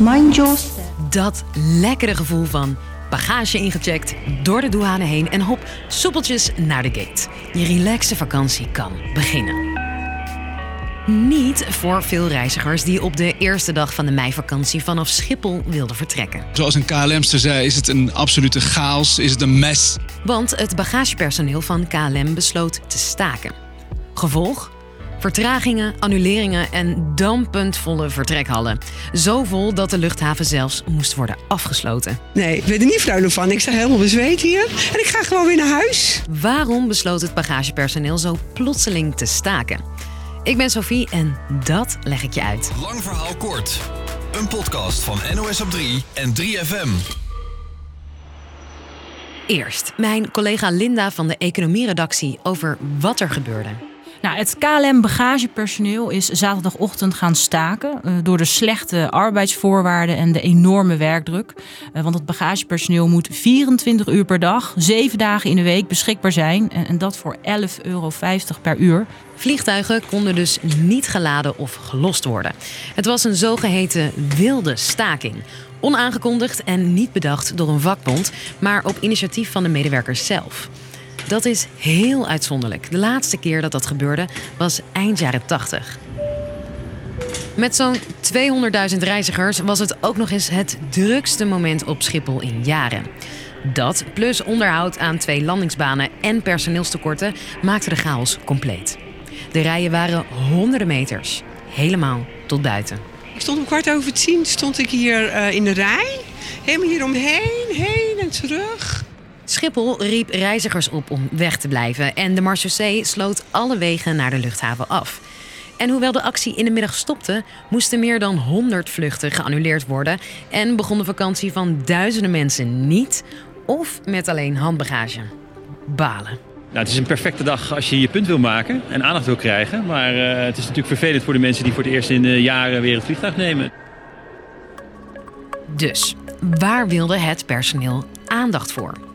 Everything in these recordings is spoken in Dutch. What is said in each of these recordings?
Mind your step. Dat lekkere gevoel van bagage ingecheckt, door de douane heen en hop, soepeltjes naar de gate. Je relaxe vakantie kan beginnen. Niet voor veel reizigers die op de eerste dag van de meivakantie vanaf Schiphol wilden vertrekken. Zoals een KLMster zei, is het een absolute chaos, is het een mes. Want het bagagepersoneel van KLM besloot te staken. Gevolg? Vertragingen, annuleringen en dampend volle vertrekhallen. Zo vol dat de luchthaven zelfs moest worden afgesloten. Nee, ik ben er niet vrolijk van. Ik sta helemaal bezweet hier. En ik ga gewoon weer naar huis. Waarom besloot het bagagepersoneel zo plotseling te staken? Ik ben Sophie en dat leg ik je uit. Lang verhaal kort. Een podcast van NOS op 3 en 3FM. Eerst mijn collega Linda van de economieredactie over wat er gebeurde. Nou, het KLM bagagepersoneel is zaterdagochtend gaan staken uh, door de slechte arbeidsvoorwaarden en de enorme werkdruk. Uh, want het bagagepersoneel moet 24 uur per dag, 7 dagen in de week beschikbaar zijn en, en dat voor 11,50 euro per uur. Vliegtuigen konden dus niet geladen of gelost worden. Het was een zogeheten wilde staking. Onaangekondigd en niet bedacht door een vakbond, maar op initiatief van de medewerkers zelf. Dat is heel uitzonderlijk. De laatste keer dat dat gebeurde was eind jaren 80. Met zo'n 200.000 reizigers was het ook nog eens het drukste moment op Schiphol in jaren. Dat, plus onderhoud aan twee landingsbanen en personeelstekorten, maakte de chaos compleet. De rijen waren honderden meters, helemaal tot buiten. Ik stond om kwart over tien stond ik hier uh, in de rij. Helemaal hier omheen, heen en terug. Schiphol riep reizigers op om weg te blijven en de marechaussee sloot alle wegen naar de luchthaven af. En hoewel de actie in de middag stopte, moesten meer dan 100 vluchten geannuleerd worden en begon de vakantie van duizenden mensen niet of met alleen handbagage. Balen. Nou, het is een perfecte dag als je je punt wil maken en aandacht wil krijgen. Maar uh, het is natuurlijk vervelend voor de mensen die voor het eerst in jaren weer het vliegtuig nemen. Dus, waar wilde het personeel aandacht voor?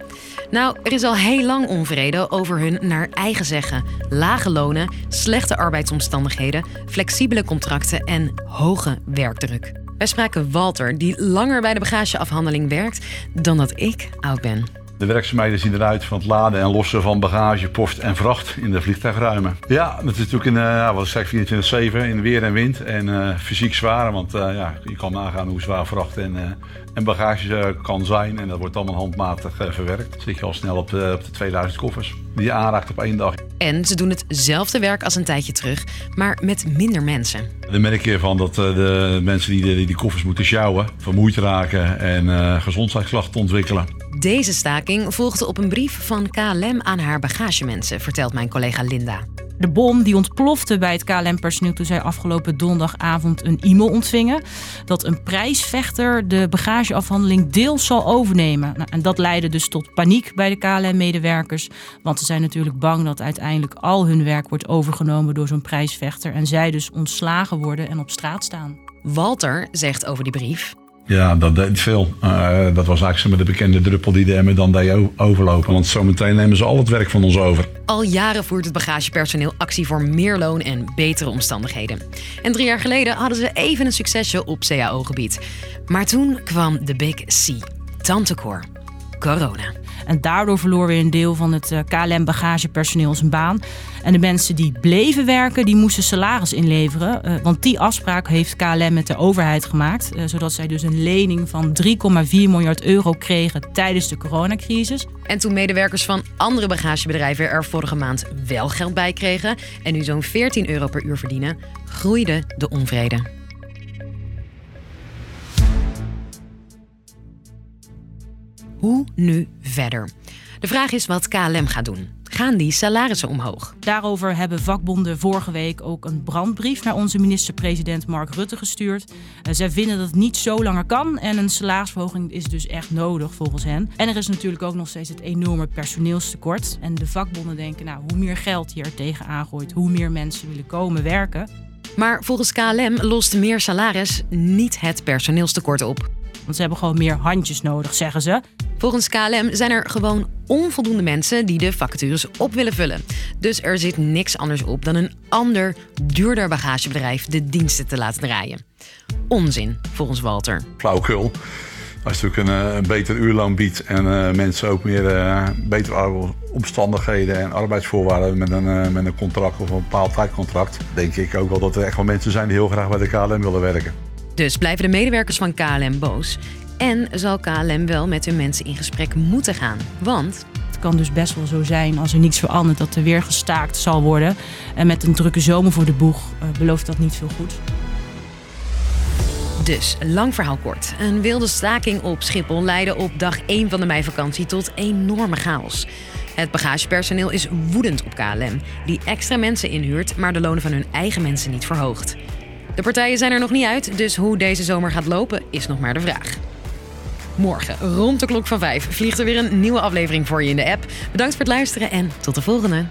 Nou, er is al heel lang onvrede over hun naar eigen zeggen lage lonen, slechte arbeidsomstandigheden, flexibele contracten en hoge werkdruk. Wij spraken Walter, die langer bij de bagageafhandeling werkt dan dat ik oud ben. De werkzaamheden zien eruit van het laden en lossen van bagage, post en vracht in de vliegtuigruimen. Ja, dat is natuurlijk in, uh, wat ik zeg, 24-7 in weer en wind en uh, fysiek zwaar. Want uh, ja, je kan nagaan hoe zwaar vracht en, en bagage kan zijn. En dat wordt allemaal handmatig verwerkt. Zit je al snel op de, op de 2000 koffers die je aanraakt op één dag. En ze doen hetzelfde werk als een tijdje terug, maar met minder mensen. Dan merk je van dat de mensen die die, die koffers moeten sjouwen, vermoeid raken en uh, gezondheidsklachten ontwikkelen. Deze staking volgde op een brief van KLM aan haar bagagemensen, vertelt mijn collega Linda. De bom die ontplofte bij het KLM-personeel toen zij afgelopen donderdagavond een e-mail ontvingen. Dat een prijsvechter de bagageafhandeling deels zal overnemen. Nou, en dat leidde dus tot paniek bij de KLM-medewerkers. Want ze zijn natuurlijk bang dat uiteindelijk al hun werk wordt overgenomen door zo'n prijsvechter. En zij dus ontslagen worden en op straat staan. Walter zegt over die brief. Ja, dat deed veel. Uh, dat was eigenlijk de bekende druppel die de emmer dan deed overlopen. Want zometeen nemen ze al het werk van ons over. Al jaren voert het bagagepersoneel actie voor meer loon en betere omstandigheden. En drie jaar geleden hadden ze even een succesje op CAO-gebied. Maar toen kwam de Big C, Tantekoor, corona. En daardoor verloor weer een deel van het KLM-bagagepersoneel zijn baan. En de mensen die bleven werken, die moesten salaris inleveren. Uh, want die afspraak heeft KLM met de overheid gemaakt. Uh, zodat zij dus een lening van 3,4 miljard euro kregen tijdens de coronacrisis. En toen medewerkers van andere bagagebedrijven er vorige maand wel geld bij kregen... en nu zo'n 14 euro per uur verdienen, groeide de onvrede. Hoe nu verder? De vraag is wat KLM gaat doen. Gaan die salarissen omhoog? Daarover hebben vakbonden vorige week ook een brandbrief naar onze minister-president Mark Rutte gestuurd. Uh, zij vinden dat het niet zo langer kan en een salarisverhoging is dus echt nodig volgens hen. En er is natuurlijk ook nog steeds het enorme personeelstekort. En de vakbonden denken, nou, hoe meer geld je er tegen aangooit, hoe meer mensen willen komen werken. Maar volgens KLM lost meer salaris niet het personeelstekort op. Want ze hebben gewoon meer handjes nodig, zeggen ze. Volgens KLM zijn er gewoon onvoldoende mensen die de vacatures op willen vullen. Dus er zit niks anders op dan een ander, duurder bagagebedrijf de diensten te laten draaien. onzin, volgens Walter. Flauwkul. Als je natuurlijk een, eh, een beter uurloon biedt en uh, mensen ook meer uh, betere omstandigheden en arbeidsvoorwaarden met een, uh, met een contract of een bepaald tijdcontract, denk ik ook wel dat er echt wel mensen zijn die heel graag bij de KLM willen werken. Dus blijven de medewerkers van KLM boos? En zal KLM wel met hun mensen in gesprek moeten gaan? Want het kan dus best wel zo zijn als er niets verandert dat er weer gestaakt zal worden. En met een drukke zomer voor de boeg belooft dat niet veel goed. Dus, lang verhaal kort. Een wilde staking op Schiphol leidde op dag 1 van de meivakantie tot enorme chaos. Het bagagepersoneel is woedend op KLM, die extra mensen inhuurt, maar de lonen van hun eigen mensen niet verhoogt. De partijen zijn er nog niet uit, dus hoe deze zomer gaat lopen is nog maar de vraag. Morgen, rond de klok van 5, vliegt er weer een nieuwe aflevering voor je in de app. Bedankt voor het luisteren en tot de volgende.